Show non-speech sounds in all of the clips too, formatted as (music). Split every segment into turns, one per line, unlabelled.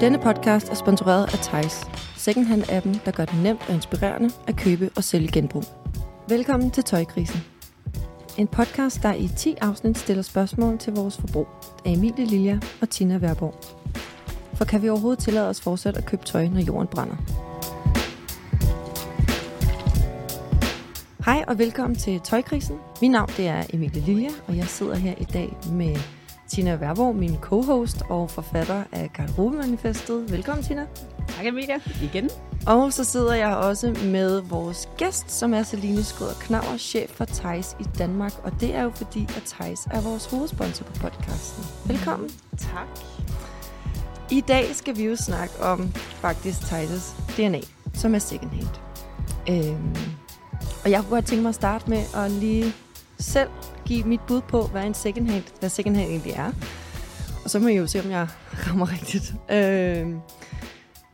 Denne podcast er sponsoreret af Tejs, secondhand-appen, der gør det nemt og inspirerende at købe og sælge genbrug. Velkommen til Tøjkrisen. En podcast, der i 10 afsnit stiller spørgsmål til vores forbrug af Emilie Lilja og Tina Værborg. For kan vi overhovedet tillade os fortsat at købe tøj, når jorden brænder? Hej og velkommen til Tøjkrisen. Mit navn det er Emilie Lilja, og jeg sidder her i dag med Tina Værborg, min co-host og forfatter af Garderobemanifestet. Velkommen, Tina.
Tak, Emilia. Igen.
Og så sidder jeg også med vores gæst, som er Celine Skrøder Knauer, chef for Thijs i Danmark. Og det er jo fordi, at Thijs er vores hovedsponsor på podcasten. Velkommen.
Tak.
I dag skal vi jo snakke om faktisk Thijs' DNA, som er second hand. Øhm, og jeg kunne godt tænke mig at starte med at lige selv give mit bud på, hvad en second hand, hvad second hand egentlig er. Og så må I jo se, om jeg (laughs) rammer rigtigt. Øh,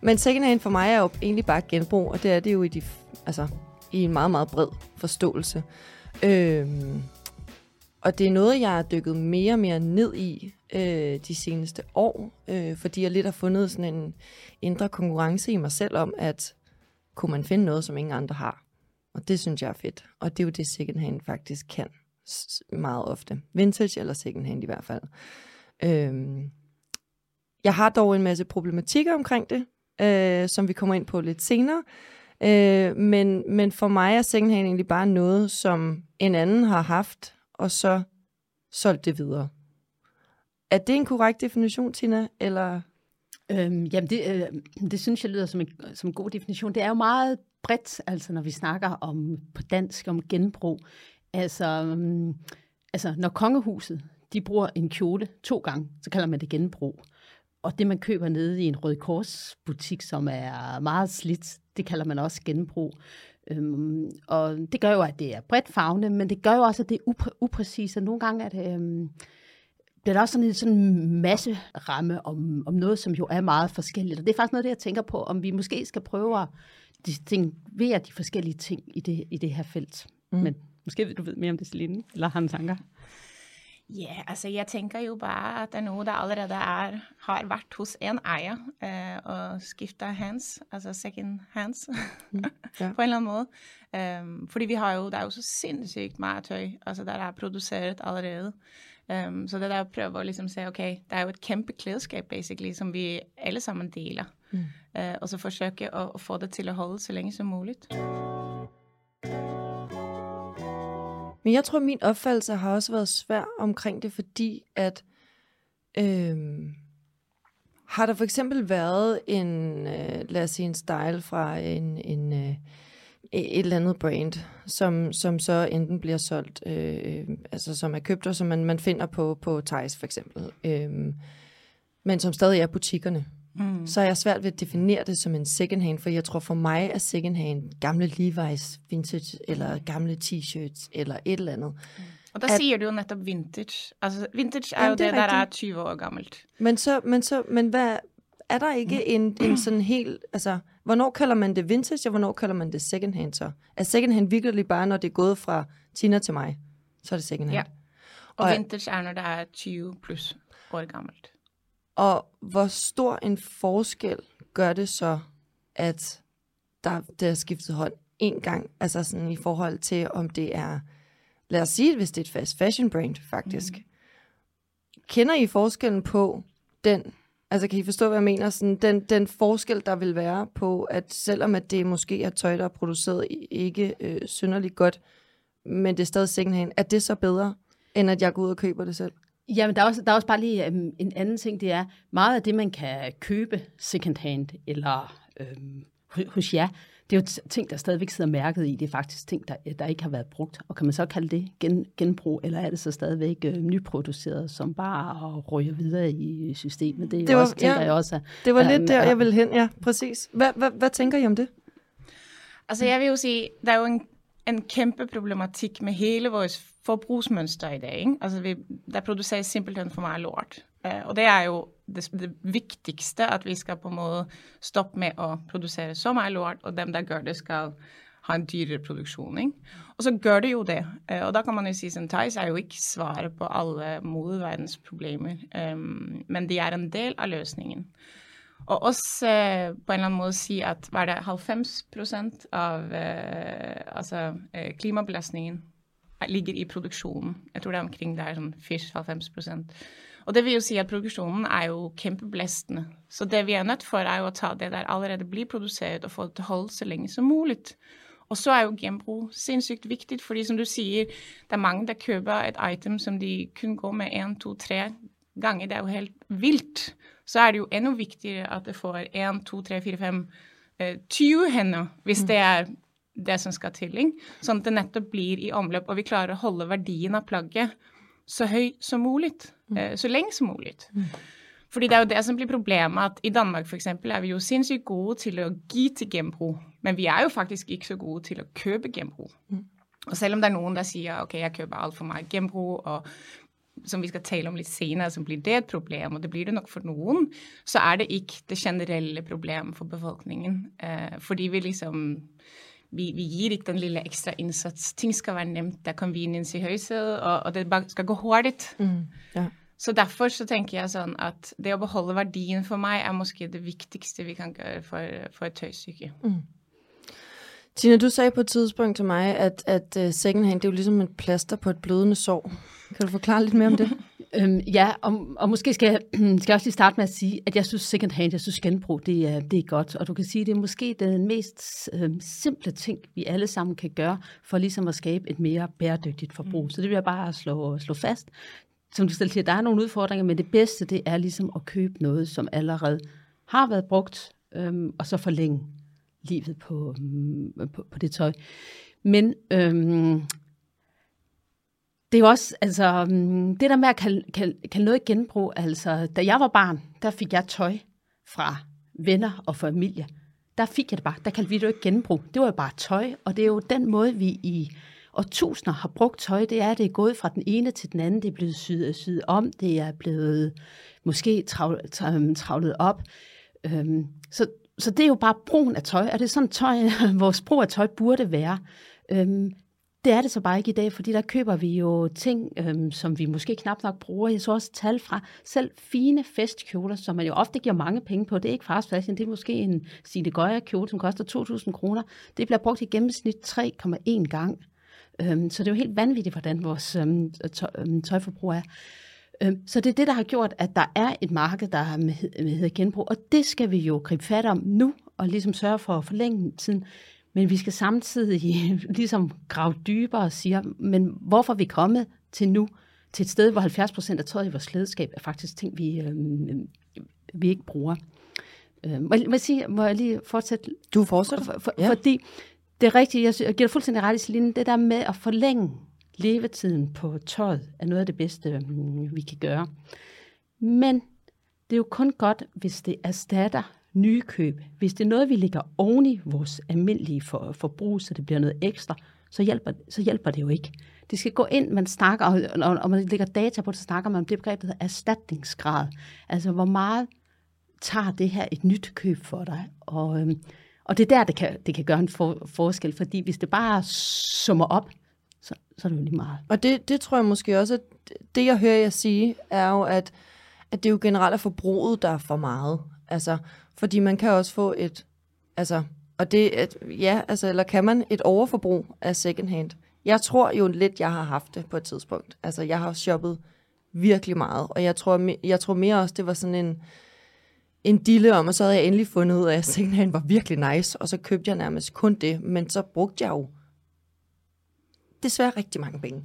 men second hand for mig er jo egentlig bare genbrug, og det er det jo i, de, altså, i en meget, meget bred forståelse. Øh, og det er noget, jeg har dykket mere og mere ned i øh, de seneste år, øh, fordi jeg lidt har fundet sådan en indre konkurrence i mig selv om, at kunne man finde noget, som ingen andre har. Og det synes jeg er fedt. Og det er jo det, second hand faktisk kan meget ofte. Vintage eller second hand i hvert fald. Øhm, jeg har dog en masse problematikker omkring det, øh, som vi kommer ind på lidt senere. Øh, men, men for mig er second hand egentlig bare noget, som en anden har haft, og så solgt det videre. Er det en korrekt definition, Tina? Eller?
Øhm, jamen, det, øh, det synes jeg lyder som en, som en god definition. Det er jo meget bredt, altså når vi snakker om på dansk om genbrug. Altså, um, altså når kongehuset de bruger en kjole to gange, så kalder man det genbrug. Og det, man køber nede i en Røde Kors butik, som er meget slidt, det kalder man også genbrug. Øhm, og det gør jo, at det er bredt fagne, men det gør jo også, at det er upræ- upræcist, og nogle gange er det... Øhm, det er også sådan en sådan masse ramme om, om noget, som jo er meget forskelligt. Og det er faktisk noget, det jeg tænker på, om vi måske skal prøve at distinguere de forskellige ting i det, i det her felt. Mm. Men måske du ved mere om det, Celine, eller har tanker?
Ja, yeah, altså jeg tænker jo bare, at det er noget, der allerede er, har været hos en ejer, øh, og skifter hands, altså second hands, (laughs) mm, ja. på en eller anden måde. Um, fordi vi har jo, der er jo så sindssygt meget tøj, altså der er produceret allerede. Um, så det der at prøve at ligesom sige, okay, der er jo et kæmpe klædeskab, basically, som vi alle sammen deler. Mm. Uh, og så forsøge at, at få det til at holde så længe som muligt.
Men jeg tror, min opfattelse har også været svær omkring det, fordi at øhm, har der for eksempel været en, øh, lad os sige en style fra en, en øh, et eller andet brand, som, som så enten bliver solgt, øh, øh, altså som er købt, og som man, man finder på, på Thijs for eksempel, øh, men som stadig er butikkerne. Mm. Så er jeg svært ved at definere det som en second hand, for jeg tror for mig er second hand gamle Levi's vintage, eller gamle t-shirts, eller et eller andet. Mm.
Og der at, siger du jo netop vintage. Altså vintage er jo det, det er der er 20 år gammelt.
Men så, men så, men hvad, er der ikke en, en sådan helt, altså, hvornår kalder man det vintage, og hvornår kalder man det second hand så? Er second hand virkelig bare, når det er gået fra Tina til mig, så er det second hand? Ja.
Og, og vintage er, når der er 20 plus år gammelt.
Og hvor stor en forskel gør det så, at der, der er skiftet hånd en gang, altså sådan i forhold til, om det er, lad os sige, hvis det er et fast fashion brand faktisk. Mm. Kender I forskellen på den, altså kan I forstå, hvad jeg mener, sådan den, den forskel, der vil være på, at selvom at det måske er tøj, der er produceret ikke øh, synderligt godt, men det er stadig second hand, er det så bedre, end at jeg går ud og køber det selv?
Jamen, der er også, der er også bare lige um, en anden ting, det er, meget af det, man kan købe second hand, eller øhm, hos jer, det er jo ting, der stadigvæk sidder mærket i. Det er faktisk ting, der, der ikke har været brugt. Og kan man så kalde det gen, genbrug, eller er det så stadigvæk øh, nyproduceret, som bare ryger videre i systemet? Det, er det var, også, tænker ja, jeg også.
Det var lidt der, jeg vil hen, ja, præcis. Hvad, hvad, hvad tænker I om det?
Altså, jeg vil jo sige, der er jo en, en kæmpe problematik med hele vores forbrugsmønster i dag. Ikke? Altså, vi, der produceres simpelthen for meget lort. Uh, og det er jo det, det vigtigste, at vi skal på en måde stoppe med at producere så meget lort, og dem, der gør det, skal ha en dyrere produksjon. Ikke? Og så gør det jo det. Uh, og da kan man jo si at Thais er jo ikke svaret på alle modverdens problemer, um, men de er en del av løsningen. Og også øh, på en eller anden måde sige, at var det 90 procent af øh, altså, øh, klimabelastningen øh, ligger i produktionen. Jeg tror det er omkring der sådan 80-90 procent. Og det vil jo si at produktionen er jo kjempebelastende. Så det vi er nødt for, er jo at ta det der allerede blir produceret og få det til å holde så længe som muligt. Og så er jo genbrug sindssygt vigtigt, fordi som du siger, der er mange der køber et item som de kun går med en, to, tre gange. Det er jo helt vilt. Så er det jo enda viktigere at det får én, to, tre, fire, fem, eh, 20 hender, hvis mm. det er det som skal til. Sånn at det nettopp blir i omløp, og vi klarer å holde verdien av plagget så høy som mulig. Mm. Eh, så lenge som mulig. Mm. Fordi det er jo det som blir problemet, at i Danmark for eksempel er vi jo sinnssykt gode til å gi til genbrug, men vi er jo faktisk ikke så gode til å kjøpe genbrug. Mm. Og selv om det er noen der sier ok, jeg kjøper altfor mye genbrug, og som vi skal tale om litt senere, så blir det et problem, og det blir det nok for noen, så er det ikke det generelle problemet for befolkningen. Eh, fordi vi liksom vi, vi gir ikke den lille ekstra innsats. Ting skal være nemt, det er convenience i huset, og, og det skal gå hurtigt. Mm, ja. Så derfor så tenker jeg sånn at det å beholde verdien for meg er måske det viktigste vi kan gjøre for, for et tøjstykke. Mm.
Tina, du sagde på et tidspunkt til mig, at, at uh, secondhand, det er jo ligesom et plaster på et blødende sår. Kan du forklare lidt mere om det? (laughs)
øhm, ja, og, og måske skal jeg, (clears throat) skal jeg også lige starte med at sige, at jeg synes secondhand, jeg synes genbrug, det er, det er godt. Og du kan sige, det er måske den mest øhm, simple ting, vi alle sammen kan gøre, for ligesom at skabe et mere bæredygtigt forbrug. Mm. Så det vil jeg bare slå, slå fast. Som du selv siger, der er nogle udfordringer, men det bedste, det er ligesom at købe noget, som allerede har været brugt, øhm, og så forlænge livet på, mm, på, på det tøj. Men øhm, det er jo også, altså, mm, det der med at kalde, kalde, kalde noget genbrug, altså, da jeg var barn, der fik jeg tøj fra venner og familie. Der fik jeg det bare, der kaldte vi det jo ikke genbrug. Det var jo bare tøj, og det er jo den måde, vi i tusinder har brugt tøj. Det er, det er gået fra den ene til den anden. Det er blevet syet, syet om. Det er blevet måske travlet, mm, travlet op. Øhm, så, så det er jo bare brugen af tøj, og det er sådan tøj, (laughs) vores brug af tøj burde være. Øhm, det er det så bare ikke i dag, fordi der køber vi jo ting, øhm, som vi måske knap nok bruger. Jeg så også tal fra selv fine festkjoler, som man jo ofte giver mange penge på. Det er ikke fast fashion, det er måske en Signe Gøjer kjole, som koster 2.000 kroner. Det bliver brugt i gennemsnit 3,1 gang. Øhm, så det er jo helt vanvittigt, hvordan vores øhm, tøj, øhm, tøjforbrug er. Øhm, så det er det, der har gjort, at der er et marked, der hedder genbrug, og det skal vi jo gribe fat om nu, og ligesom sørge for at forlænge tiden. Men vi skal samtidig (laughs) ligesom grave dybere og sige, men hvorfor er vi kommet til nu, til et sted, hvor 70 procent af tøjet i vores klædeskab er faktisk ting, vi, øhm, vi ikke bruger. Øh, må, jeg, må, jeg sige, må jeg lige fortsætte?
Du fortsætter.
For, for, ja. Fordi det er rigtigt, jeg, jeg giver dig fuldstændig ret i Celine, det der med at forlænge levetiden på tøjet er noget af det bedste, øhm, vi kan gøre. Men det er jo kun godt, hvis det erstatter nye køb. Hvis det er noget, vi lægger oven i vores almindelige for, forbrug, så det bliver noget ekstra, så hjælper, så hjælper det jo ikke. Det skal gå ind, man snakker, og, og man lægger data på det, så snakker man om det begreb, der hedder erstatningsgrad. Altså, hvor meget tager det her et nyt køb for dig? Og, øhm, og det er der, det kan, det kan gøre en for, forskel, fordi hvis det bare summer op, så, er det jo lige meget.
Og det, det tror jeg måske også, at det jeg hører jer sige, er jo, at, at det er jo generelt er forbruget, der er for meget. Altså, fordi man kan også få et, altså, og det, at, ja, altså, eller kan man et overforbrug af second hand? Jeg tror jo lidt, jeg har haft det på et tidspunkt. Altså, jeg har shoppet virkelig meget, og jeg tror, jeg tror mere også, det var sådan en, en dille om, og så havde jeg endelig fundet ud af, at secondhand var virkelig nice, og så købte jeg nærmest kun det, men så brugte jeg jo desværre rigtig mange penge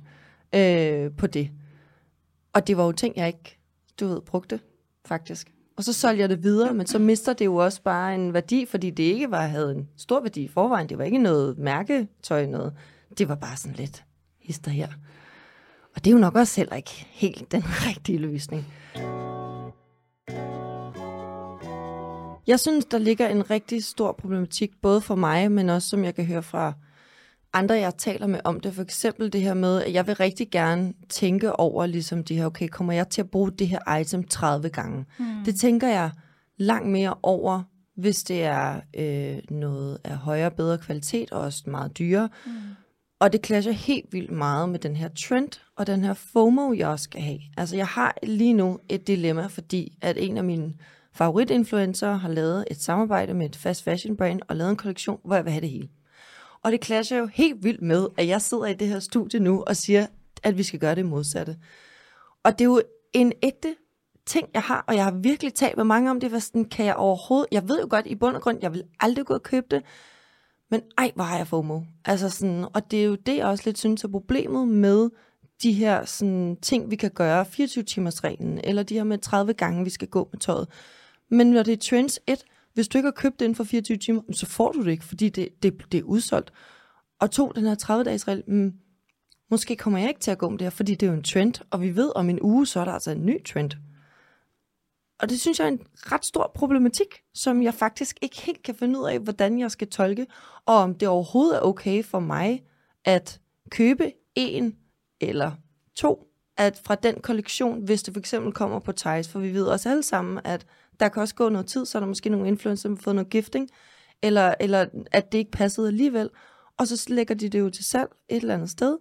øh, på det. Og det var jo ting, jeg ikke, du ved, brugte, faktisk. Og så solgte jeg det videre, men så mister det jo også bare en værdi, fordi det ikke var, havde en stor værdi i forvejen. Det var ikke noget mærketøj, noget. Det var bare sådan lidt hister her. Og det er jo nok også heller ikke helt den (laughs) rigtige løsning. Jeg synes, der ligger en rigtig stor problematik, både for mig, men også som jeg kan høre fra andre, jeg taler med om det. For eksempel det her med, at jeg vil rigtig gerne tænke over ligesom det her, okay, kommer jeg til at bruge det her item 30 gange? Mm. Det tænker jeg langt mere over, hvis det er øh, noget af højere bedre kvalitet og også meget dyrere. Mm. Og det clasher helt vildt meget med den her trend og den her FOMO, jeg også skal have. Altså jeg har lige nu et dilemma, fordi at en af mine favoritinfluencer har lavet et samarbejde med et fast fashion brand og lavet en kollektion, hvor jeg vil have det hele. Og det clasher jo helt vildt med, at jeg sidder i det her studie nu og siger, at vi skal gøre det modsatte. Og det er jo en ægte ting, jeg har, og jeg har virkelig talt med mange om det, hvad sådan, kan jeg overhovedet, jeg ved jo godt i bund og grund, jeg vil aldrig gå og købe det, men ej, hvor har jeg FOMO. Altså sådan, og det er jo det, jeg også lidt synes er problemet med de her sådan, ting, vi kan gøre, 24-timers-reglen, eller de her med 30 gange, vi skal gå med tøjet. Men når det er trends 1, hvis du ikke har købt det inden for 24 timer, så får du det ikke, fordi det, det, det er udsolgt. Og to, den her 30-dages regel, mm, måske kommer jeg ikke til at gå om det her, fordi det er jo en trend, og vi ved, om en uge, så er der altså en ny trend. Og det synes jeg er en ret stor problematik, som jeg faktisk ikke helt kan finde ud af, hvordan jeg skal tolke, og om det overhovedet er okay for mig at købe en eller to at fra den kollektion, hvis det for eksempel kommer på Thijs, for vi ved også alle sammen, at der kan også gå noget tid, så er der måske nogle influencer, som har fået noget gifting, eller, eller at det ikke passede alligevel, og så lægger de det jo til salg et eller andet sted.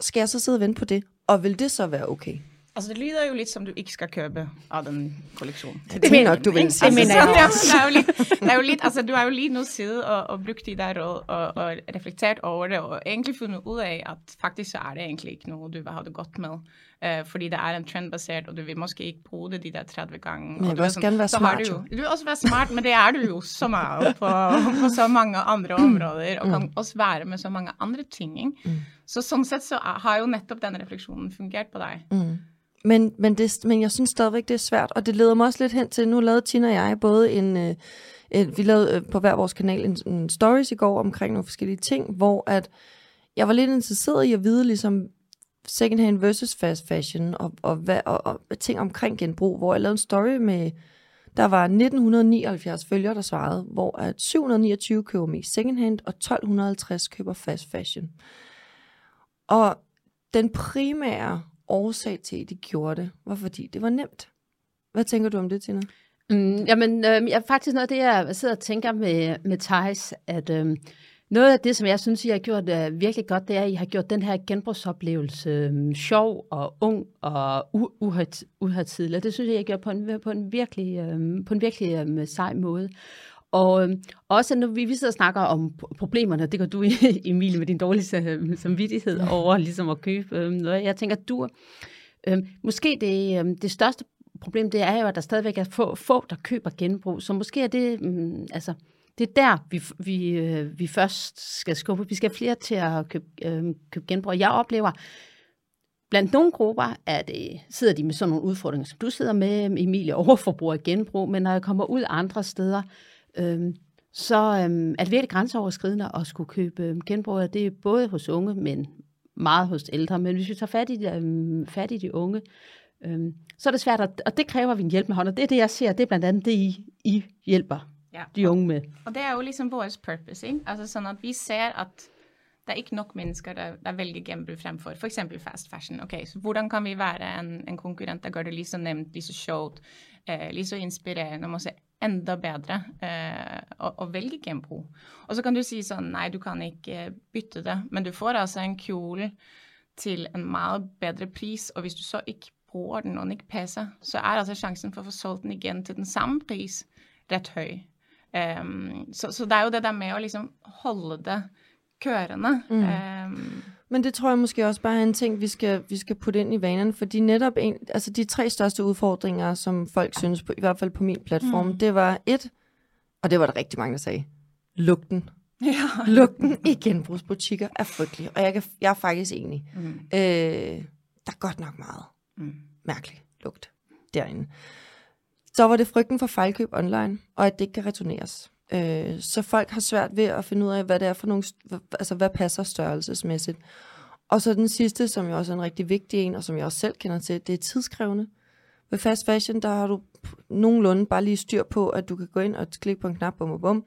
Skal jeg så sidde og vente på det? Og vil det så være okay?
Altså, det lyder jo lidt som du ikke skal købe af den kollektion.
Det, det mener du vil
altså, det mener jeg (laughs) også. Det er jo lidt, det er jo lidt, altså, du har jo lige nu siddet og, og brugt de der råd og, og reflekteret over det, og egentlig fundet ud af, at faktisk så er det egentlig ikke noget, du vil have det godt med. Uh, fordi det er en trendbaseret, og du vil måske ikke bruge det de der 30 gange.
Men jeg vil også
sådan,
gerne være smart.
Du, jo, du vil også være smart, men det er du jo så meget på, (laughs) på så mange andre områder, og kan mm. også være med så mange andre ting. Ikke? Mm. Så sådan set så har jo netop den refleksionen fungeret på dig.
Mm. Men, men, det, men jeg synes stadigvæk, det er svært, og det leder mig også lidt hen til, nu lavede Tina og jeg både en, øh, vi lavede øh, på hver vores kanal en, en stories i går omkring nogle forskellige ting, hvor at jeg var lidt interesseret i at vide ligesom second hand versus fast fashion, og, og, hvad, og, og ting omkring genbrug, hvor jeg lavede en story med, der var 1979 følgere, der svarede, hvor at 729 køber mest second hand, og 1250 køber fast fashion. Og den primære årsag til, at de gjorde det, var fordi det var nemt. Hvad tænker du om det, Tina?
Mm, jamen, øh, jeg, faktisk noget af det, jeg sidder og tænker med, med Thijs, at øh, noget af det, som jeg synes, I har gjort øh, virkelig godt, det er, at I har gjort den her genbrugsoplevelse øh, sjov og ung og uhøjtidlig. Det synes jeg, I har gjort på en, på en virkelig, øh, på en virkelig øh, sej måde. Og øh, også når vi, vi sidder og snakker om problemerne, det gør du, (laughs) Emilie, med din dårlige samvittighed over ligesom at købe øh, noget. Jeg tænker, du, øh, måske det, øh, det største problem, det er jo, at der stadigvæk er få, få der køber genbrug. Så måske er det, øh, altså, det er der, vi, vi, øh, vi først skal skubbe. Vi skal have flere til at købe, øh, købe genbrug. Jeg oplever, Blandt nogle grupper er det, sidder de med sådan nogle udfordringer, som du sidder med, Emilie, (laughs) overforbrug af genbrug, men når jeg kommer ud andre steder, øh, så øh, er det virkelig grænseoverskridende at skulle købe øhm, genbrug. Det er både hos unge, men meget hos ældre. Men hvis vi tager fat i, øh, fat i de unge, øh, så er det svært, at, og det kræver vi en hjælp med hånd. Og det er det, jeg ser, det er blandt andet det, I, I hjælper ja. de unge med.
Og det er jo ligesom vores purpose, ikke? Altså sådan, at vi ser, at der er ikke nok mennesker, der, der vælger genbrug fremfor for eksempel fast fashion. Okay, så hvordan kan vi være en, en konkurrent, der gør det lige så nemt, lige så sjovt, eh, lige så inspirerende, måske enda bedre eh, å, å, velge genbruk. Og så kan du si sånn Nei, du kan ikke bytte det. Men du får altså en kjole til en mye bedre pris, og hvis du så ikke bruker den og den ikke passer, så er altså sjansen for å få solgt den igjen til den samme pris rett høy. Um, så, så, det er jo det der med å liksom holde det kørende. Mm. Um,
men det tror jeg måske også bare er en ting, vi skal, vi skal putte ind i vanerne, fordi netop en, altså de tre største udfordringer, som folk synes, på, i hvert fald på min platform, mm. det var et, og det var der rigtig mange, der sagde, lugten. Ja. Lugten i genbrugsbutikker er frygtelig, og jeg, kan, jeg er faktisk enig. Mm. Øh, der er godt nok meget mm. mærkelig lugt derinde. Så var det frygten for fejlkøb online, og at det ikke kan returneres. Øh, så folk har svært ved at finde ud af, hvad det er for nogle, altså hvad passer størrelsesmæssigt. Og så den sidste, som jo også er en rigtig vigtig en, og som jeg også selv kender til, det er tidskrævende. Ved fast fashion, der har du nogenlunde bare lige styr på, at du kan gå ind og klikke på en knap, bum, og bum.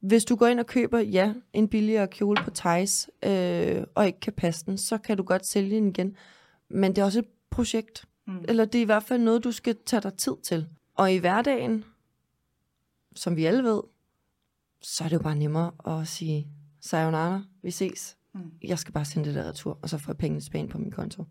Hvis du går ind og køber, ja, en billigere kjole på Thais, øh, og ikke kan passe den, så kan du godt sælge den igen. Men det er også et projekt. Mm. Eller det er i hvert fald noget, du skal tage dig tid til. Og i hverdagen, som vi alle ved, så er det jo bare nemmere at sige, sayonara, vi ses. Mm. Jeg skal bare sende det der retur, og så får jeg pengene tilbage på min konto.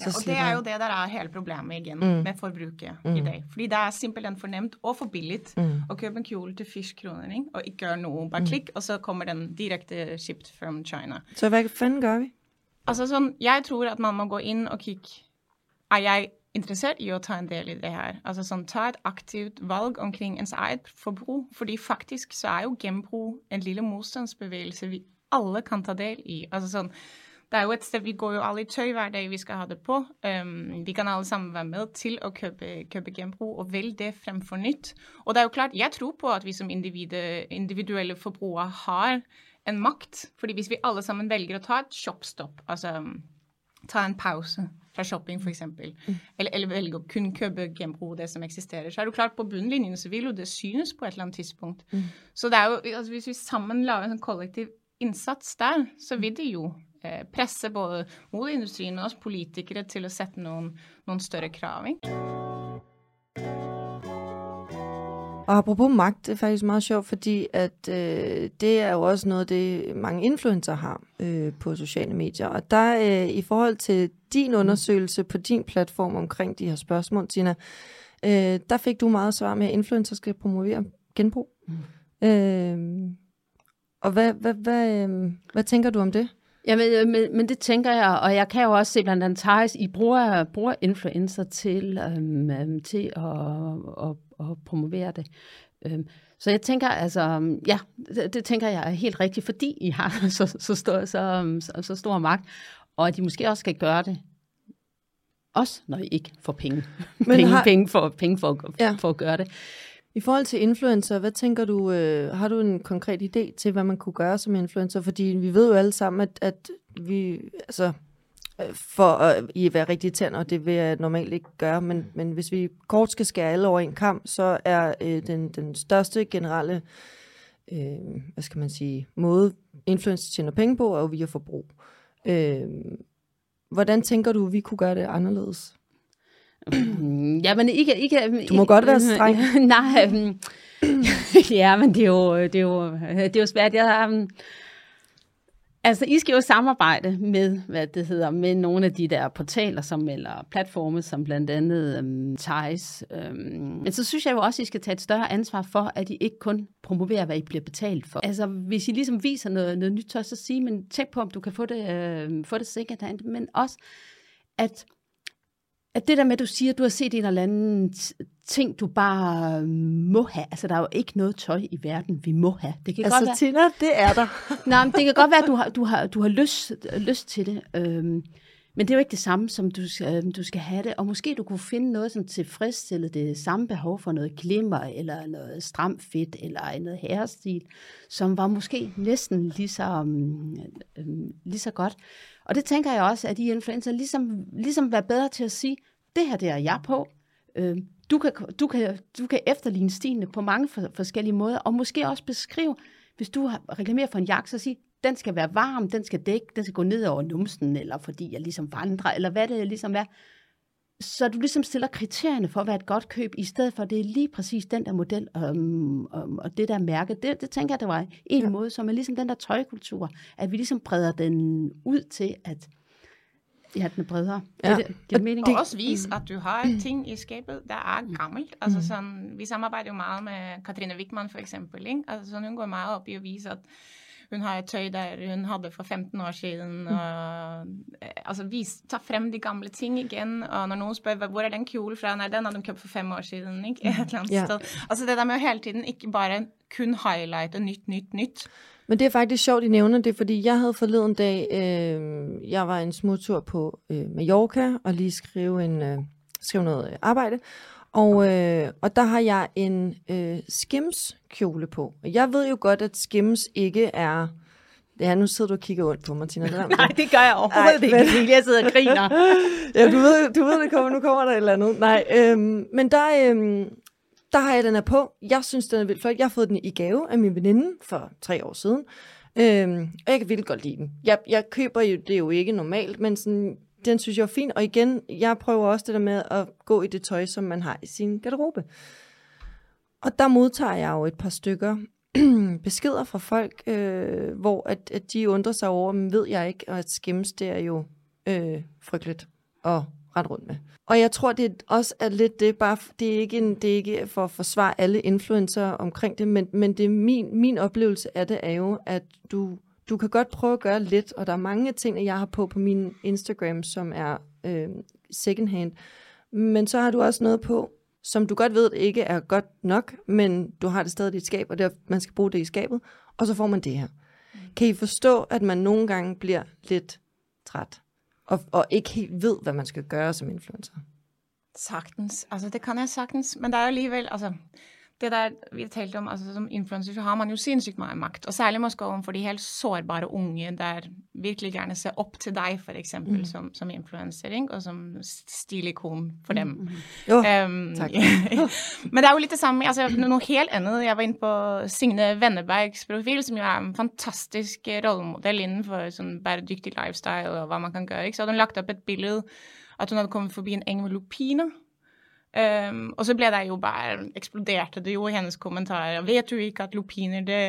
Ja, og det er jo det der er hele problemet igen mm. med forbruket mm. i dag. Fordi det er simpelthen for nemt og for billigt mm. at købe en kjole til 80 kroner, ikke? og ikke gøre noget. Bare mm. klik, og så kommer den direkte shipped from China.
Så hvad fanden gør vi?
Altså sådan, jeg tror, at man må gå ind og kigge, er jeg interesseret i at tage en del i det her? Altså sådan, tage et aktivt valg omkring ens eget forbrug, fordi faktisk så er jo genbrug en lille modstandsbevægelse, vi alle kan ta del i. Altså sådan, det er jo et sted, vi går jo alle i tøj hver dag vi skal ha det på. Um, vi kan alle sammen være med til at købe, købe genbrug og vælge det frem for nytt. Og det er jo klart, jeg tror på, at vi som individ, individuelle forbrugere har en makt. Fordi hvis vi alle sammen vælger at tage et shopstop, altså øhm, ta en pause fra shopping for eksempel, mm. eller, eller vælge at kun købe genbrug, det som eksisterer, så er det jo klart på bundlinjen, så vil jo det synes på et eller andet tidspunkt. Mm. Så det er jo, altså hvis vi sammen laver en kollektiv indsats der, så vil det jo eh, presse både modeindustrien, men også politikere til å sette noen, noen større krav. Ikke?
Og apropos magt, det er faktisk meget sjovt, fordi at øh, det er jo også noget, det mange influencer har øh, på sociale medier. Og der øh, i forhold til din mm. undersøgelse på din platform omkring de her spørgsmål, Tina, øh, der fik du meget svar med, at influencer skal promovere genbrug. Mm. Øh, og hvad, hvad, hvad, øh, hvad tænker du om det?
Jamen, øh, men, men det tænker jeg, og jeg kan jo også se blandt andet Thijs, I bruger, bruger influencer til, øhm, øhm, til at, at, at promovere det. Øhm, så jeg tænker, altså, ja, det, det tænker jeg er helt rigtigt, fordi I har (laughs) så, så, stor, så, så, så stor magt, og at I måske også skal gøre det også når I ikke får penge. Men penge, har... penge, for, penge for, ja. for at gøre det.
I forhold til influencer, hvad tænker du, øh, har du en konkret idé til, hvad man kunne gøre som influencer? Fordi vi ved jo alle sammen, at, at vi, altså, for at I være rigtig tænder, og det vil jeg normalt ikke gøre, men, men hvis vi kort skal skære alle over en kamp, så er øh, den, den største generelle, øh, hvad skal man sige, måde influencer tjener penge på, er jo via forbrug. Øh, hvordan tænker du, vi kunne gøre det anderledes?
ja, men ikke, ikke...
Du må godt være streng. (laughs)
Nej, um, (clears throat) ja, men det er jo, det er jo, det er jo svært. Jeg, um, altså, I skal jo samarbejde med, hvad det hedder, med nogle af de der portaler, som, eller platforme, som blandt andet um, Thijs. Um, men så synes jeg jo også, at I skal tage et større ansvar for, at I ikke kun promoverer, hvad I bliver betalt for. Altså, hvis I ligesom viser noget, noget nyt tøj, så sige, men tjek på, om du kan få det, uh, få det sikkert, men også, at at det der med, at du siger, at du har set en eller anden ting, du bare må have. Altså, der er jo ikke noget tøj i verden, vi må have.
Det kan altså, godt være... Tina, det er der. (laughs)
Nej, men det kan godt være, at du har, du har, du har lyst, lyst til det. Øhm, men det er jo ikke det samme, som du øhm, du skal have det. Og måske du kunne finde noget, som tilfredsstiller det samme behov for noget glimmer, eller noget stramt fedt, eller noget herrestil, som var måske næsten lige så, um, lige så godt. Og det tænker jeg også, at de influencer ligesom, ligesom være bedre til at sige, det her det er jeg på. Øh, du, kan, du, kan, du kan efterligne stilene på mange for, forskellige måder, og måske også beskrive, hvis du har reklameret for en jakke, så sige, den skal være varm, den skal dække, den skal gå ned over numsen, eller fordi jeg ligesom vandrer, eller hvad det ligesom er. Så du ligesom stiller kriterierne for, hvad et godt køb, i stedet for, at det er lige præcis den der model um, um, og det der mærke. Det, det tænker jeg, det var en ja. måde, som er ligesom den der tøjkultur, at vi ligesom breder den ud til, at ja, den er bredere. Ja. Det, det, det, mening.
Og også vis, at du har ting i skabet, der er gammelt. Altså sådan, vi samarbejder jo meget med Katrine Wickman for eksempel. Ikke? Altså sådan, hun går meget op i at vise, at hun har et tøj der hun hadde for 15 år siden. Mm. Og, eh, altså, vis, ta frem de gamle ting igen. Og når noen spør hvor er den kjolen fra, nei, den hadde hun kjøpt for fem år siden. Ikke? (laughs) Et eller annet ja. sted. Altså det der med å hele tiden ikke bare kun highlighte nyt, nyt, nyt.
Men det er faktisk sjovt, I nævner det, fordi jeg havde forleden dag, øh, jeg var en smuttur på øh, Mallorca og lige skrive, en, øh, skrive noget arbejde. Og, øh, og der har jeg en øh, Skims kjole på. Jeg ved jo godt, at Skims ikke er... Ja, nu sidder du og kigger ondt på mig, Tina.
Det (laughs) Nej, det gør jeg overhovedet Ej, ikke. Men... Jeg sidder og griner. (laughs)
ja, du ved, du ved det kommer, nu kommer der et eller andet. Nej, øhm, men der, øhm, der har jeg den her på. Jeg synes, den er vildt flot. Jeg har fået den i gave af min veninde for tre år siden. Øhm, og jeg kan vildt godt lide den. Jeg, jeg køber jo det er jo ikke normalt, men sådan, den synes jeg er fin. Og igen, jeg prøver også det der med at gå i det tøj, som man har i sin garderobe. Og der modtager jeg jo et par stykker (clears throat) beskeder fra folk, øh, hvor at, at de undrer sig over, men ved jeg ikke, og at skims, det er jo øh, frygteligt. og rette rundt med. Og jeg tror, det også er lidt det, bare det er ikke, en, det er ikke for at forsvare alle influencer omkring det, men, men det er min, min oplevelse af det er jo, at du, du kan godt prøve at gøre lidt, og der er mange ting, jeg har på på min Instagram, som er øh, secondhand, men så har du også noget på, som du godt ved ikke er godt nok, men du har det stadig i dit skab, og der, man skal bruge det i skabet, og så får man det her. Mm. Kan I forstå, at man nogle gange bliver lidt træt, og, og ikke helt ved, hvad man skal gøre som influencer?
Sagtens. Altså, det kan jeg sagtens. Men der er jo alligevel, altså, det der vi har talt om, altså som influencer så har man jo sinnssykt mye makt, og særlig måske overfor de helt sårbare unge, der virkelig gerne ser op til dig, for eksempel, mm. som, som influencer, ikke? og som stilikon for dem. Mm.
Jo, um, tak. (laughs)
men det er jo lidt det samme, altså noget helt andet. Jeg var inde på Signe Vennebergs profil, som jo er en fantastisk rollemodel inden for sådan bæredygtig lifestyle, og hvad man kan gøre, ikke? Så hadde hun lagt op et billede, at hun havde kommet forbi en eng med lupiner, Um, og så ble det jo bare Eksploderte det jo i hennes kommentarer. Vet du ikke at lupiner det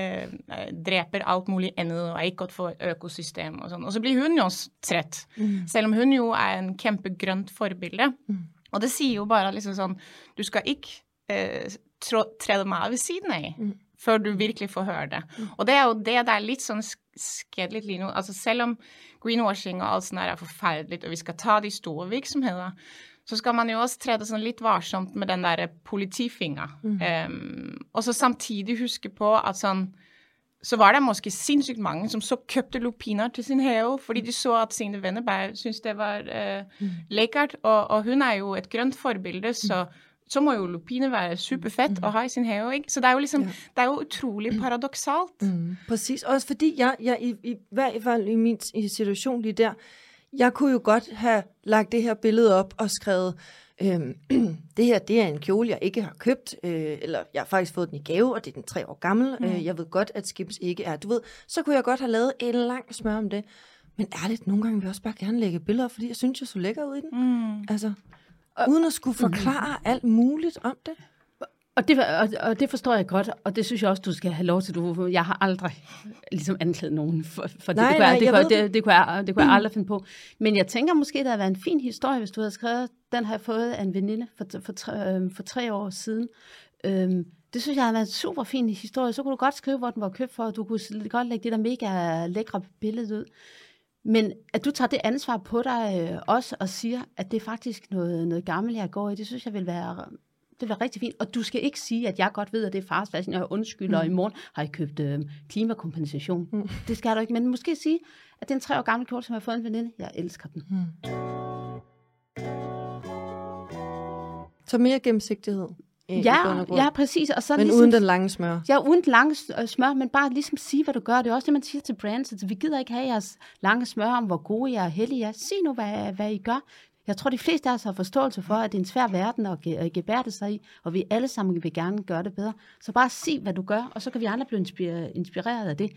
uh, dreper alt mulig annet og er ikke godt for økosystem og sånn. Og så blir hun jo trett. Mm. Selv om hun jo er en kjempegrønt forbilde. Mm. Og det sier jo bare liksom sånn Du skal ikke uh, tre deg med ved siden av. Mm. Før du virkelig får høre det. Mm. Og det er jo det det er litt sånn skedelig nå. Altså selv om greenwashing og alt sånt er forferdelig, og vi skal ta de store virksomhetene så skal man jo også træde sådan lidt varsomt med den der politifinger. Mm. Um, og så samtidig huske på, at sådan, så var der måske sindssygt mange, som så købte lupiner til sin have, fordi de så, at sine venner bare synes det var uh, mm. lækkert, og, og hun er jo et grønt forbilde, så så må jo lupine være super fedt mm. at have i sin have, ikke? Så det er jo liksom, ja. det er jo utrolig paradoxalt.
Mm. Præcis, også fordi jeg, jeg i, i hvert fald i min i situation lige der, jeg kunne jo godt have lagt det her billede op og skrevet, øhm, (clears throat) det her det er en kjole, jeg ikke har købt, øh, eller jeg har faktisk fået den i gave, og det er den tre år gammel. Mm. Øh, jeg ved godt, at Skims ikke er, du ved, så kunne jeg godt have lavet en lang smør om det. Men ærligt, nogle gange vil jeg også bare gerne lægge billeder fordi jeg synes, jeg så lækker ud i den. Mm. Altså, uden at skulle (clears throat) forklare mm. alt muligt om det.
Og det, og, og det forstår jeg godt, og det synes jeg også, du skal have lov til. Du, jeg har aldrig ligesom anklaget nogen for, for det.
Nej,
det, kunne,
nej,
jeg, det,
kunne,
det, det, det, kunne jeg, det kunne jeg aldrig finde på. Men jeg tænker måske, det havde været en fin historie, hvis du havde skrevet, den har jeg fået af en veninde for, for, for, øhm, for tre år siden. Øhm, det synes jeg havde været en super fin historie. Så kunne du godt skrive, hvor den var købt for, og du kunne godt lægge det der mega lækre billede ud. Men at du tager det ansvar på dig øh, også og siger, at det er faktisk noget, noget gammelt, jeg går i, det synes jeg vil være det var rigtig fint. Og du skal ikke sige, at jeg godt ved, at det er fast fashion, og jeg undskylder, mm. og i morgen har jeg købt øh, klimakompensation. Mm. Det skal du ikke. Men måske sige, at det er en tre år gammel kjole, som jeg har fået en veninde. Jeg elsker den. Mm.
Så mere gennemsigtighed.
Ja, ja, præcis. Og så
men
ligesom,
uden den lange smør.
Ja, uden den lange øh, smør, men bare ligesom sige, hvad du gør. Det er også det, man siger til brands. Altså, vi gider ikke have jeres lange smør om, hvor gode jeg er, heldige jeg er. Sig nu, hvad, hvad I gør. Jeg tror, de fleste af os har forståelse for, at det er en svær verden at gebærde sig i, og vi alle sammen vil gerne gøre det bedre. Så bare sig, hvad du gør, og så kan vi andre blive inspireret af det.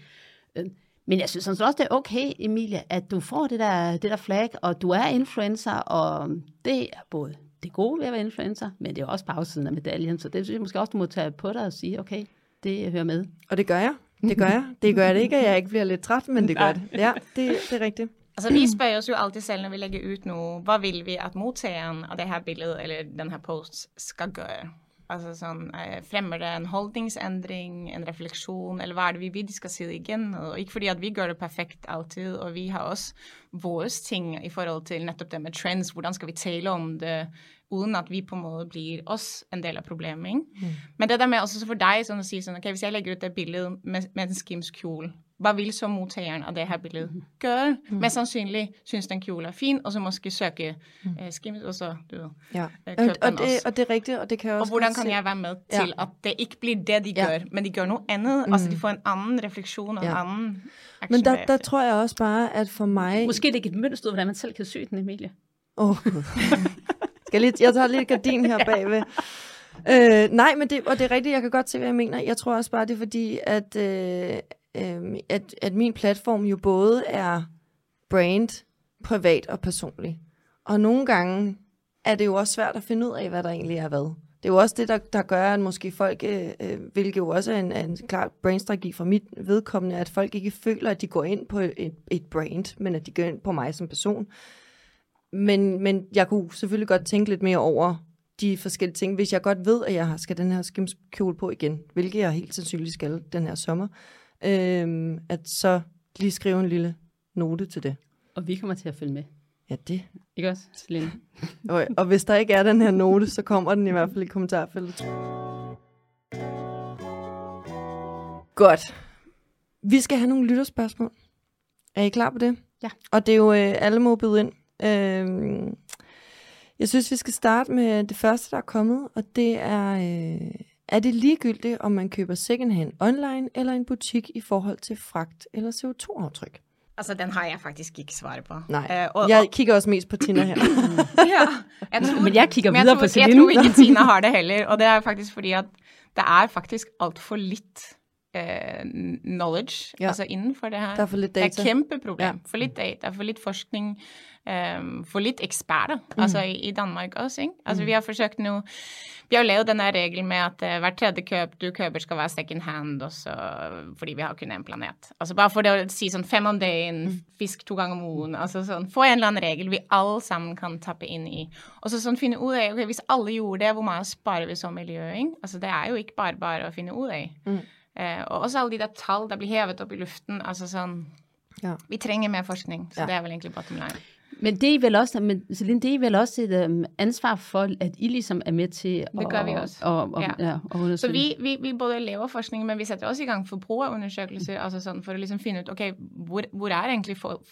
Øh, men jeg synes også, det er okay, Emilie, at du får det der, det der flag, og du er influencer, og det er både det gode ved at være influencer, men det er også bagsiden af medaljen, så det synes jeg måske også, du må tage på dig og sige, okay, det hører med.
Og det gør jeg. Det gør jeg. Det gør det ikke, at jeg ikke bliver lidt træt, men det gør det. Ja, det, det er rigtigt.
Altså, vi spør oss jo alltid selv når vi legger ut noe, hva vil vi at mottakeren av det her bildet eller den her post skal gjøre? Altså sånn, eh, Fremmer det en holdningsendring, en refleksjon, eller hva er det vi vil de skal si det igjen? Og ikke fordi at vi gjør det perfekt alltid, og vi har også våre ting i forhold til nettopp det med trends, hvordan skal vi tale om det uten at vi på en måte blir oss en del av problemet. Mm. Men det der med også for deg sånn å si sånn, ok, hvis jeg legger ut det bildet med, med en Skims kjole hvad vil så modtageren af det her billede mm. gøre? Mm. Mest sandsynligt synes, den kjole er fin, og så måske søge mm. uh, skimt, og så du
ja. uh, og, og, det, og det er rigtigt, og det kan også...
Og hvordan kan jeg være med til, ja. at det ikke bliver det, de ja. gør, men de gør noget andet, mm. altså de får en anden refleksion og ja. en anden
aktion. Men der, der tror jeg også bare, at for mig...
Måske det er ikke et mønster, hvordan man selv kan sy den, Emilie.
Åh, oh. (laughs) Skal jeg, lige, jeg tager lidt gardin her bagved. Øh, nej, men det, og det er rigtigt, jeg kan godt se, hvad jeg mener. Jeg tror også bare, det er fordi, at, øh, øh, at, at min platform jo både er brand, privat og personlig. Og nogle gange er det jo også svært at finde ud af, hvad der egentlig er hvad. Det er jo også det, der, der gør, at måske folk, øh, øh hvilket jo også er en, en klar brandstrategi for mit vedkommende, at folk ikke føler, at de går ind på et, et brand, men at de går ind på mig som person. men, men jeg kunne selvfølgelig godt tænke lidt mere over de forskellige ting. Hvis jeg godt ved, at jeg skal den her skimskjole på igen, hvilket jeg helt sandsynligt skal den her sommer, øh, at så lige skrive en lille note til det.
Og vi kommer til at følge med.
Ja, det.
Ikke også, Celine? (laughs)
og, og hvis der ikke er den her note, så kommer den i hvert fald i kommentarfeltet. Godt. Vi skal have nogle lytterspørgsmål. Er I klar på det?
Ja.
Og det er jo øh, alle må byde ind. Øh, jeg synes, vi skal starte med det første, der er kommet, og det er, øh, er det ligegyldigt, om man køber secondhand online eller en butik i forhold til fragt eller CO2-aftryk?
Altså, den har jeg faktisk ikke svaret på.
Nej, uh, og, jeg kigger også mest på Tina her. (laughs)
ja, jeg tror,
men jeg kigger videre
tror,
på Celine.
Jeg tror ikke, Tina har det heller, og det er faktisk fordi, at der er faktisk alt for lidt uh, knowledge ja. altså inden for det her.
Der er for lidt data.
Det er et kæmpe problem. Ja. For lidt data, for lidt forskning, um, for lidt eksperter, mm. altså i, i Danmark også, ikke? Altså mm. vi har forsøgt nu, vi har jo lavet den her regel med at uh, hver tredje køb du køber skal være second hand, også, fordi vi har kun en planet. Altså bare for det at sige sådan fem om dagen, mm. fisk to gange om ugen, altså sådan, få en eller anden regel vi alle sammen kan tappe ind i. Og så sådan finde ud af, okay, hvis alle gjorde det, hvor meget sparer vi som miljø, ikke? Altså det er jo ikke bare bare at finde ud af. Mm. Uh, og også alle de der tal, der bliver hævet op i luften, altså sådan, ja. vi trænger mere forskning, så ja. det er vel egentlig bottom line.
Men det er vel også, men Celine, det er vel også et um, ansvar for, at I ligesom er med til
det gør
at,
vi også.
Og, og,
ja.
Ja, og
så vi, vi, vi både laver forskning, men vi sætter også i gang forbrugerundersøgelser, mm. altså sådan for at ligesom finde ud, okay, hvor, hvor er egentlig for,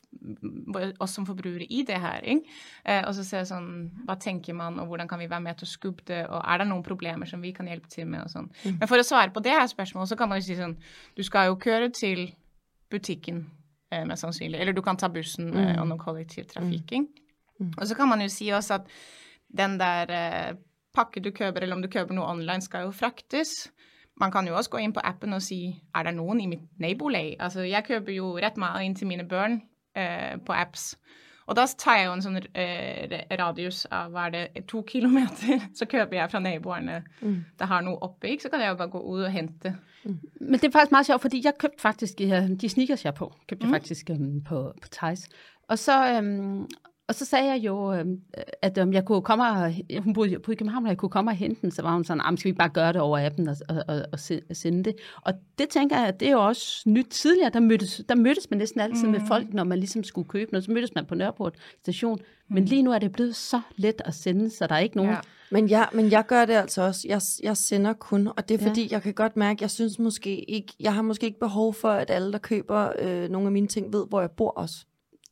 os som forbrugere i det her, ikke? Uh, og så ser sådan, hvad tænker man, og hvordan kan vi være med til at skubbe det, og er der nogle problemer, som vi kan hjælpe til med, og sådan. Mm. Men for at svare på det her spørgsmål, så kan man jo sige sådan, du skal jo køre til butikken, eh, mest sannsynlig. Eller du kan ta bussen eh,
Mm.
og noe kollektivtrafikking. Og så kan man jo si også at den der eh, pakke du kjøper, eller om du kjøper noe online, skal jo fraktes. Man kan jo også gå inn på appen og si er det noen i mitt nabolag? Altså, jeg kjøper jo rett mat inn til mine barn eh, på apps. Og da tar jeg jo en sånn eh, radius av hva er det, to kilometer. (laughs) Så kjøper jeg fra naboerne
Mm.
der har noe oppe. Ikke? Så kan jeg jo bare gå ud og hente.
Men det er faktisk meget sjovt, fordi jeg købte faktisk uh, de sneakers, jeg på, købte
Mm.
jeg faktisk um, på, på Thijs. Og så, um, og så sagde jeg jo, um, at um, jeg kunne komme og, hun boede, i København, og jeg kunne komme og hente den, så var hun sådan, "Ah, men skal vi ikke bare gøre det over appen og, og, og, og se- sende det? Og det tænker jeg, det er jo også nyt. Tidligere, der mødtes, der mødtes man næsten altid mm. med folk, når man ligesom skulle købe noget, så mødtes man på Nørreport station. Men lige nu er det blevet så let at sende, så der er ikke nogen...
Ja.
Men jeg, men jeg gør det altså også. Jeg, jeg sender kun, og det er
Ja.
fordi, jeg kan godt mærke, jeg synes måske ikke, jeg har måske ikke behov for, at alle, der køber øh, nogle af mine ting, ved, hvor jeg bor også.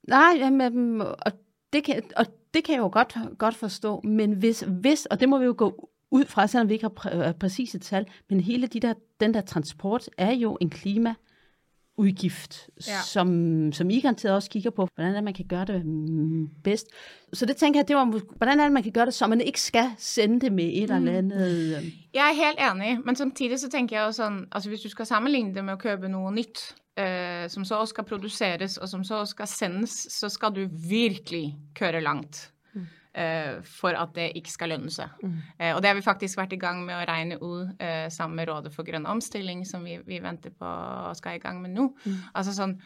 Nej, jamen, og, det kan, og det kan jeg jo godt, godt forstå, men hvis, hvis, og det må vi jo gå ud fra, selvom vi ikke har præ- øh, præcise tal, men hele de der, den der transport er jo en klimaudgift,
Ja.
ja. som, som I garanteret også kigger på, hvordan er man kan gøre det mm, bedst. Så det tænker jeg, det var, hvordan er det, man kan gøre det, så man ikke skal sende det med et eller andet. øh,
Jeg er helt enig, men samtidig så tenker jeg jo sånn Altså hvis du skal sammenligne det med å kjøpe noe nytt, eh, som så skal produseres, og som så skal sendes, så skal du virkelig køre langt. eh, for at det ikke skal lønne seg. Eh, og det har vi faktisk vært i gang med å regne ut eh, sammen med Rådet for grønn omstilling, som vi, vi venter på og skal i gang med nå. Altså sånn,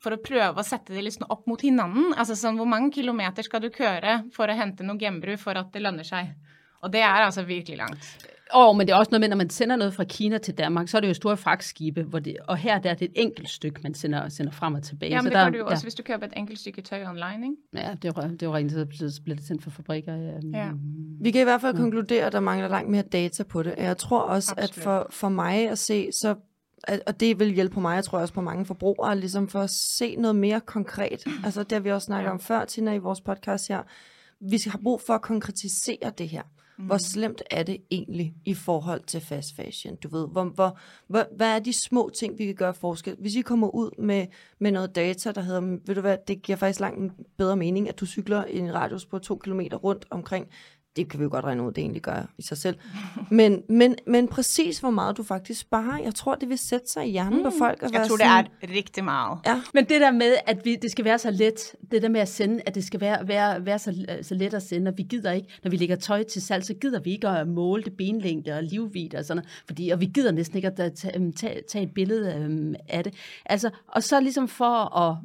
for å prøve å sette det liksom opp mot hinanden. Altså sånn, hvor mange kilometer skal du køre for å hente noe genbruk for at det lønner seg? Og det er altså virkelig langt.
Og, men det er også noget med, når man sender noget fra Kina til Danmark, så er det jo store fragtskibe, hvor det, og her der er det et enkelt stykke, man sender, sender frem og tilbage.
Ja,
så
men det
der,
gør du jo
ja.
også, hvis du køber et enkelt stykke tøj online, ikke?
Ja, det er jo, det er jo rent, så bliver- det sendt fra fabrikker. Ja.
Ja.
Vi kan i hvert fald konkludere, at der mangler langt mere data på det. Og Jeg tror også,
Absolut.
at for, for mig at se, så og det vil hjælpe på mig, jeg tror også på mange forbrugere, ligesom for at se noget mere konkret. (clears throat) Altså det har vi også snakket
Ja.
om før, Tina, i vores podcast her. Vi skal have brug for at konkretisere det her.
Mm.
Hvor slemt er det egentlig i forhold til fast fashion? Du ved, hvor, hvor, hvor, hvad er de små ting, vi kan gøre forskel? Hvis I kommer ud med, med noget data, der hedder, ved du hvad, det giver faktisk langt bedre mening, at du cykler i en radius på to kilometer rundt omkring. Det kan vi jo godt regne ud, det egentlig gør i sig selv. Men, men, men præcis hvor meget du faktisk sparer, jeg tror, det vil sætte sig i hjernen på folk. Og
Jeg
være
tror, det er rigtig meget.
Ja,
Men det der med, at vi, det skal være så let, det der med at sende, at det skal være, være, være så, så let at sende, og vi gider ikke, når vi lægger tøj til salg, så gider vi ikke at måle det benlængde og livvidde og sådan noget, fordi, og vi gider næsten ikke at tage, tage, tage et billede øhm, af det. Altså, og så ligesom for at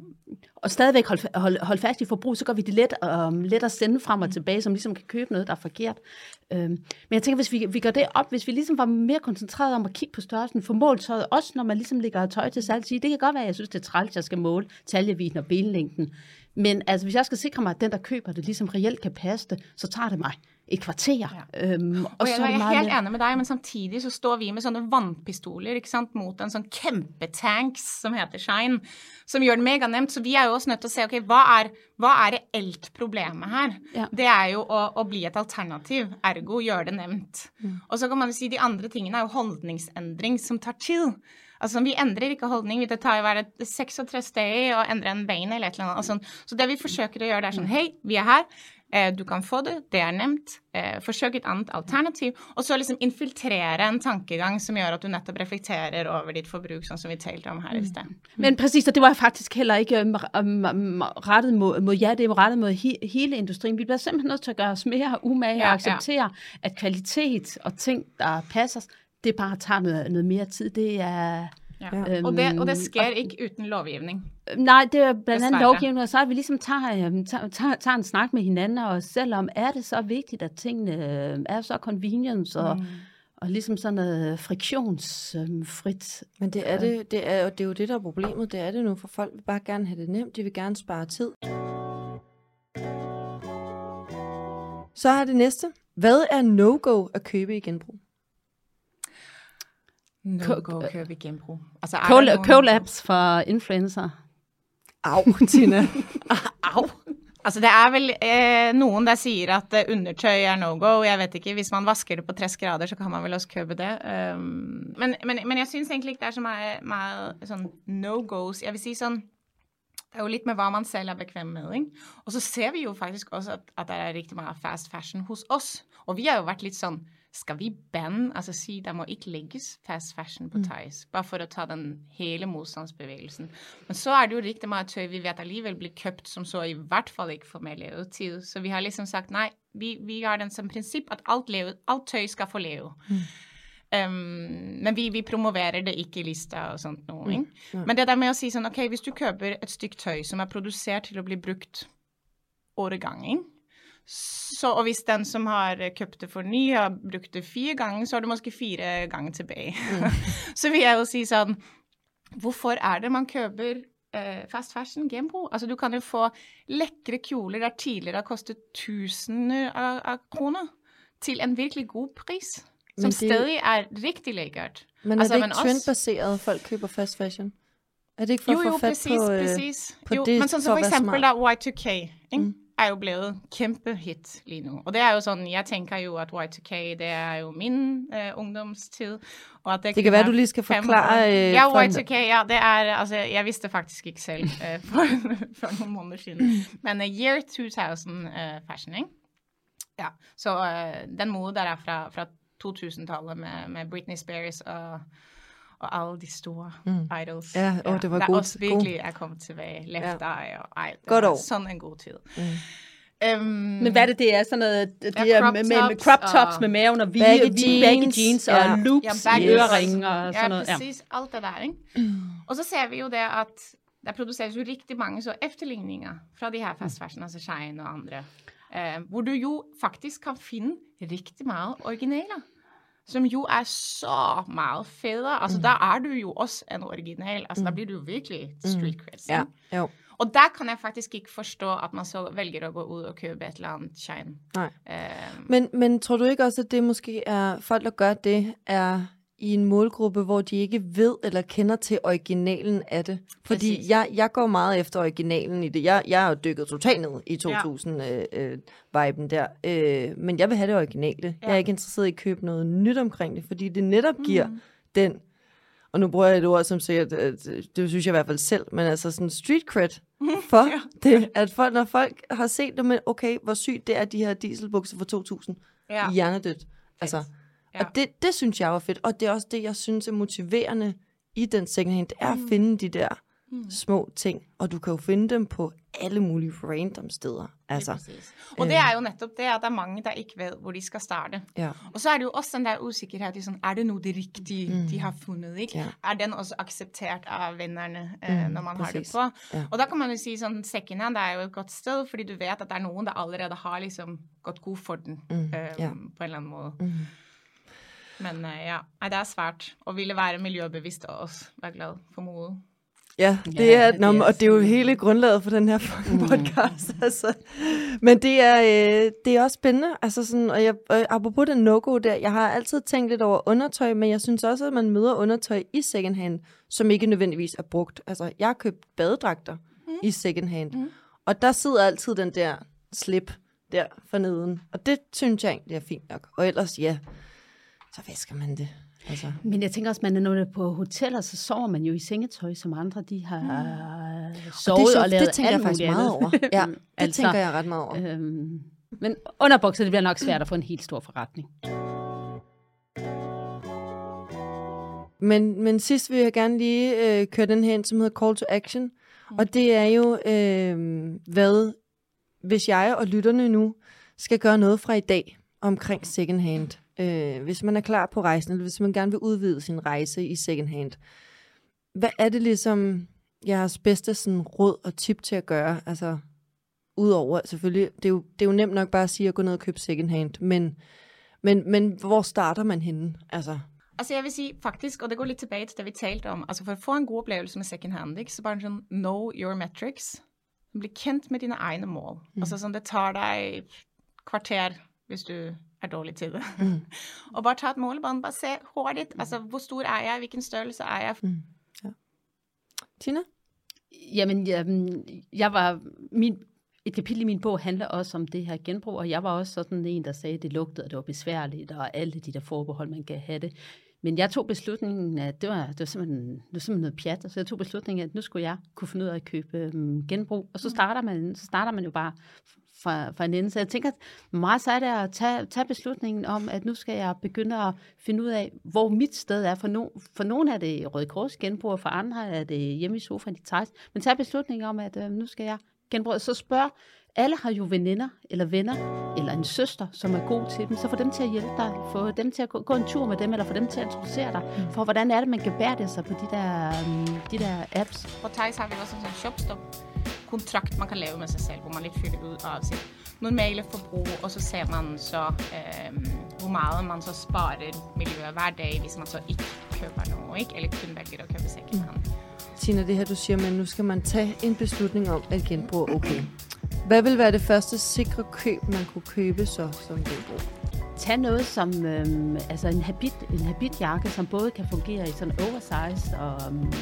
og stadigvæk holde hold, hold fast i forbrug, så gør vi det let, um, let at sende frem og tilbage, som ligesom kan købe noget, der er forkert. Um, men jeg tænker, hvis vi, vi gør det op, hvis vi ligesom var mere koncentreret om at kigge på størrelsen, for måltøjet, også når man ligesom lægger tøj til salg, sige, det kan godt være, at jeg synes, det er træls, jeg skal måle taljeviden og benlængden. Men altså, hvis jeg skal sikre mig, at den, der køber det, ligesom reelt kan passe det, så tager det mig et kvarter.
Ja. Um, og, og jeg er helt enig med dig, men samtidig så står vi med sånne vannpistoler ikke sant, mot en sånn kjempetanks som heter Shine, som gjør det meganemt. Så vi er jo også nødt til å se ok, hva er, hva er reelt problemet her. Ja. Det er jo å, å, bli et alternativ, ergo gjøre det nemt. Mm. Og så kan man jo si de andre tingene er jo holdningsendring som tar tid. Altså, Vi endrer ikke holdning. Det tar jo bare 36 steg å endre en bein eller et eller annet. Altså, så det vi forsøker å gjøre, det er sånn Hei, vi er her. Eh, du kan få det, det er nemt. Eh, forsøk et annet alternativ. Og så liksom infiltrere en tankegang som gjør at du nettopp reflekterer over ditt forbruk, sånn som vi talte om her i sted. Mm.
Men præcis, og det var faktisk heller ikke um, um, rettet mod, mod jer, det var rettet mod he, hele industrien. Vi bliver simpelthen nødt til at gøre os mere umage ja, og acceptere, ja. at kvalitet og ting, der passer, det bare tager noget, noget mere tid. Det er...
Ja. Øhm, og, det, og det sker ikke uden lovgivning?
Nej, det er blandt andet lovgivning, og så er vi ligesom tager, øhm, tager, tager, tager en snak med hinanden, og selvom er det så vigtigt, at tingene øh, er så convenience og, mm. og ligesom sådan noget friktionsfrit.
Men det er, det, det, er, det er jo det, der er problemet. Det er det nu, for folk vil bare gerne have det nemt. De vil gerne spare tid. Så er det næste. Hvad er no-go at købe i genbrug?
No-go at købe i genbrug.
Altså, collabs for influencer.
Au, Tina. (laughs)
Au. Altså, det er vel eh, noen der sier at eh, undertøy er no go. Jeg vet ikke, Hvis man vasker det på 30 grader, så kan man vel også kjøpe det. Um, men, men, men, jeg syns egentlig ikke det er så mye, mye sånn no goes. Jeg vil si sånn det er jo litt med hva man selv er bekvem med. Ikke? Og så ser vi jo faktisk også at, at det er riktig mye fast fashion hos oss. Og vi har jo vært litt sånn skal vi bande, altså si der må ikke legges fast fashion på Thais, mm. bare for å ta den hele motstandsbevegelsen. Men så er det jo riktig mye tøy vi vet alligevel blir kjøpt som så i hvert fall ikke får mer levetid. Så vi har liksom sagt nei, vi, vi har den som prinsipp at alt, leve, alt tøy skal få leve. Mm. Um, men vi, vi, promoverer det ikke i lista og sånt noe. Mm. Mm. Men det der med å si sånn, ok, hvis du kjøper et stykke tøy som er produsert til å bli brukt åregangen, så, og hvis den som har kjøpt det for ny, har brukt det fire ganger, så har du måske fire ganger tilbake. Mm. (laughs) så vil jeg jo si sånn Hvorfor er det man kjøper eh, fast fashion genbruk? Altså, du kan jo få lekre kjoler der tidligere har kostet tusener av, av kroner, til en virkelig god pris. Som det, stadig er riktig lekkert.
Men er altså, det ikke trendbaseret, folk køber fast fashion? Er det ikke for
jo,
at få fat
præcis,
på,
øh, præcis. på jo, det, men sådan så for, for eksempel der Y2K, ikke? Mm er jo blevet kæmpe hit lige nu. Og det er jo sådan, jeg tænker jo, at Y2K, det er jo min øh, ungdomstid. Og at
det, det kan være, du lige skal forklare.
Øh, ja, Y2K, ja, det er, altså, jeg vidste faktisk ikke selv øh, (laughs) for, for nogle måneder siden. Men uh, Year 2000 uh, fashion, ikke? Ja, så uh, den mode der er fra, fra 2000-tallet med, med Britney Spears og og alle de store mm. idols.
Ja, og det var
der
god,
også virkelig er kommet tilbage. Left ja. Eye og ej, det
Godt
var år. sådan en god tid. Mm.
Um, men hvad er det, det er? Sådan noget, det ja, er crop med, med, med crop tops og med maven og baggy jeans, baggy jeans og ja. loops ja, i øreringe og sådan
ja,
noget.
Ja, præcis. Alt det der, ikke? Mm. Og så ser vi jo det, at der produceres jo rigtig mange så efterligninger fra de her fast fashion, altså Shine og andre, uh, hvor du jo faktisk kan finde rigtig meget originaler som jo er så meget federe. Altså, mm. der er du jo også en original. Altså, mm. der bliver du virkelig street cred.
Ja, jo.
Og der kan jeg faktisk ikke forstå, at man så vælger at gå ud og købe et eller andet shine.
Nej. Um, men, men tror du ikke også, at det måske er, folk der gør det, er i en målgruppe, hvor de ikke ved eller kender til originalen af det. Fordi jeg, jeg går meget efter originalen i det. Jeg, jeg er jo dykket totalt ned i 2000-viben ja. øh, der. Øh, men jeg vil have det originale. Ja. Jeg er ikke interesseret i at købe noget nyt omkring det, fordi det netop giver mm. den, og nu bruger jeg et ord, som siger, at, det synes jeg i hvert fald selv, men altså sådan street cred (laughs) for ja. det, at folk, når folk har set det med, okay, hvor sygt det er, de her dieselbukser for 2000 ja. hjernedødt. Altså, Ja. Og det, det synes jeg var fedt, og det er også det, jeg synes er motiverende i den second hand, det er mm. at finde de der mm. små ting, og du kan jo finde dem på alle mulige random steder. Altså,
og det er jo netop det, at der er mange, der ikke ved, hvor de skal starte.
Ja.
Og så er det jo også den der usikkerhed sådan, er det nu det rigtige, mm. de har fundet, ikke? Ja. Er den også accepteret af vennerne, øh, mm, når man præcis. har det på? Ja. Og der kan man jo sige sådan, second hand er jo et godt sted, fordi du ved, at der er nogen, der allerede har liksom gått god for den, mm. øh, ja. på en eller anden måde. Mm. Men uh, ja, Ej, det er svært at ville være miljøbevidst og også være glad for mode.
Ja, det er, ja, nå, og det er jo hele grundlaget for den her mm. (laughs) podcast. Mm. Altså. Men det er, øh, det er også spændende. Altså sådan, og jeg, og apropos den no der, jeg har altid tænkt lidt over undertøj, men jeg synes også, at man møder undertøj i secondhand, som ikke nødvendigvis er brugt. Altså, jeg har købt badedragter mm. i secondhand, mm. og der sidder altid den der slip der forneden. Og det synes jeg egentlig er fint nok. Og ellers, ja, så vasker man det. Altså.
Men jeg tænker også, man når man er på hoteller, så sover man jo i sengetøj, som andre de har mm. sovet og, det, og lavet
Det tænker jeg faktisk meget over. Ja, (laughs) det altså, tænker jeg ret meget over. Øhm,
men underbukser, det bliver nok svært at få en helt stor forretning.
Men, men sidst vil jeg gerne lige øh, køre den her ind, som hedder Call to Action. Mm. Og det er jo, øh, hvad hvis jeg og lytterne nu skal gøre noget fra i dag omkring second hand, øh, hvis man er klar på rejsen, eller hvis man gerne vil udvide sin rejse i second hand, hvad er det ligesom jeres bedste sådan, råd og tip til at gøre? Altså, udover selvfølgelig, det er, jo, det er jo nemt nok bare at sige at gå ned og købe second hand, men, men, men hvor starter man henne? Altså,
Altså jeg vil sige faktisk, og det går lidt tilbage til det vi talte om, altså for at få en god oplevelse med second hand, ikke, så bare sådan know your metrics. Bli kent med dine egne mål. Mm. Altså sådan, det tager dig kvarter, hvis du er dårlig til det. Mm. (laughs) og bare tage et målebånd, bare se hurtigt, mm. altså hvor stor er jeg, hvilken størrelse er jeg. Mm. Ja.
Tina?
Jamen, jeg, jeg var, min, et kapitel i min bog handler også om det her genbrug, og jeg var også sådan en, der sagde, at det lugtede, og det var besværligt, og alle de der forbehold, man kan have det. Men jeg tog beslutningen, at det var, det var, simpelthen, det var simpelthen noget pjat, så jeg tog beslutningen, at nu skulle jeg kunne finde ud af at købe um, genbrug. Og så mm. starter man, så starter man jo bare fra, fra en ende. Så jeg tænker, meget så er at tage, tage beslutningen om, at nu skal jeg begynde at finde ud af, hvor mit sted er. For, no, for nogle er det Røde Kors genbrug, og for andre er det hjemme i sofaen i Thijs. Men tage beslutningen om, at uh, nu skal jeg genbrug. Så spørg alle har jo veninder eller venner, eller en søster, som er god til dem, så få dem til at hjælpe dig, få dem til at gå, gå en tur med dem, eller få dem til at introducere dig, mm. for hvordan er det, man kan bære det sig på de der, um, de der apps.
På Thais har vi også en shopstop kontrakt, man kan lave med sig selv, hvor man lidt fylder ud af sit normale forbrug, og så ser man så, øh, hvor meget man så sparer miljøet hver dag, hvis man så ikke køber noget, ikke? eller kun vælger at købe second hand. Mm.
Tina, det her du siger, men nu skal man tage en beslutning om at genbruge okay. Hvad vil være det første sikre køb, man kunne købe så som genbrug?
Tag noget som øhm, altså en, habit, en habitjakke, som både kan fungere i sådan oversize og, um,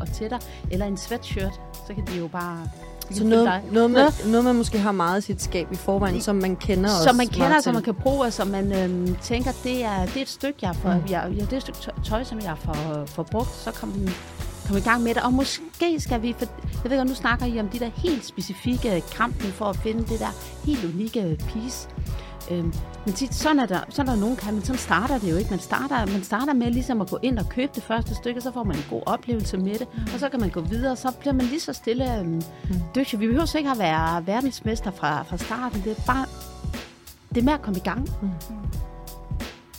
og tætter, eller en sweatshirt, så kan de jo bare
så noget, noget, man, noget, man måske har meget i sit skab i forvejen, som man kender også.
Som man kender, som man kan bruge, og som man øhm, tænker, det er, det er et stykke, jeg får, mm. jeg, ja, det er et stykke tøj, som jeg får, får brugt, så man komme i gang med det. Og måske skal vi, for jeg ved godt, nu snakker I om de der helt specifikke kampen for at finde det der helt unikke piece. Øhm, men tit, sådan er der, sådan er der nogen kan, men sådan starter det jo ikke. Man starter, man starter med ligesom at gå ind og købe det første stykke, så får man en god oplevelse med det, mm. og så kan man gå videre, og så bliver man lige så stille øhm, mm. dygtig. Vi behøver så ikke at være verdensmester fra, fra starten. Det er bare, det er med at komme i gang. Mm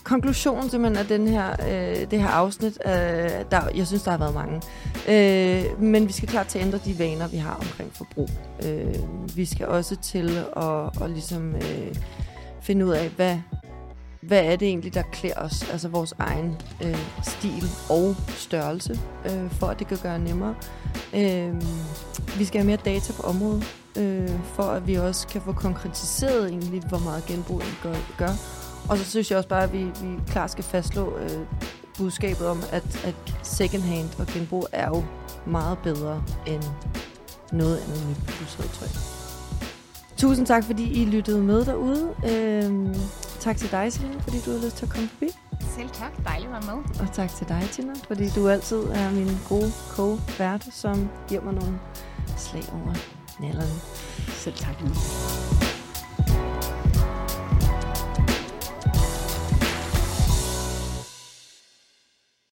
konklusionen simpelthen af den her, øh, det her afsnit, øh, der, jeg synes, der har været mange. Øh, men vi skal klart til at ændre de vaner, vi har omkring forbrug. Øh, vi skal også til at, at ligesom, øh, finde ud af, hvad, hvad er det egentlig, der klæder os, altså vores egen øh, stil og størrelse, øh, for at det kan gøre nemmere. Øh, vi skal have mere data på området, øh, for at vi også kan få konkretiseret egentlig, hvor meget genbrug vi gør, gør og så synes jeg også bare, at vi, vi klart skal fastslå øh, budskabet om, at, at second hand og genbrug er jo meget bedre end noget andet nyt husholdtøj. Tusind tak, fordi I lyttede med derude. Øhm, tak til dig, Selina, fordi du har lyst til at komme forbi.
Selv tak. Dejligt at være med.
Og tak til dig, Tina, fordi du altid er min gode co-vært, som giver mig nogle slag over nallerne.
Selv tak.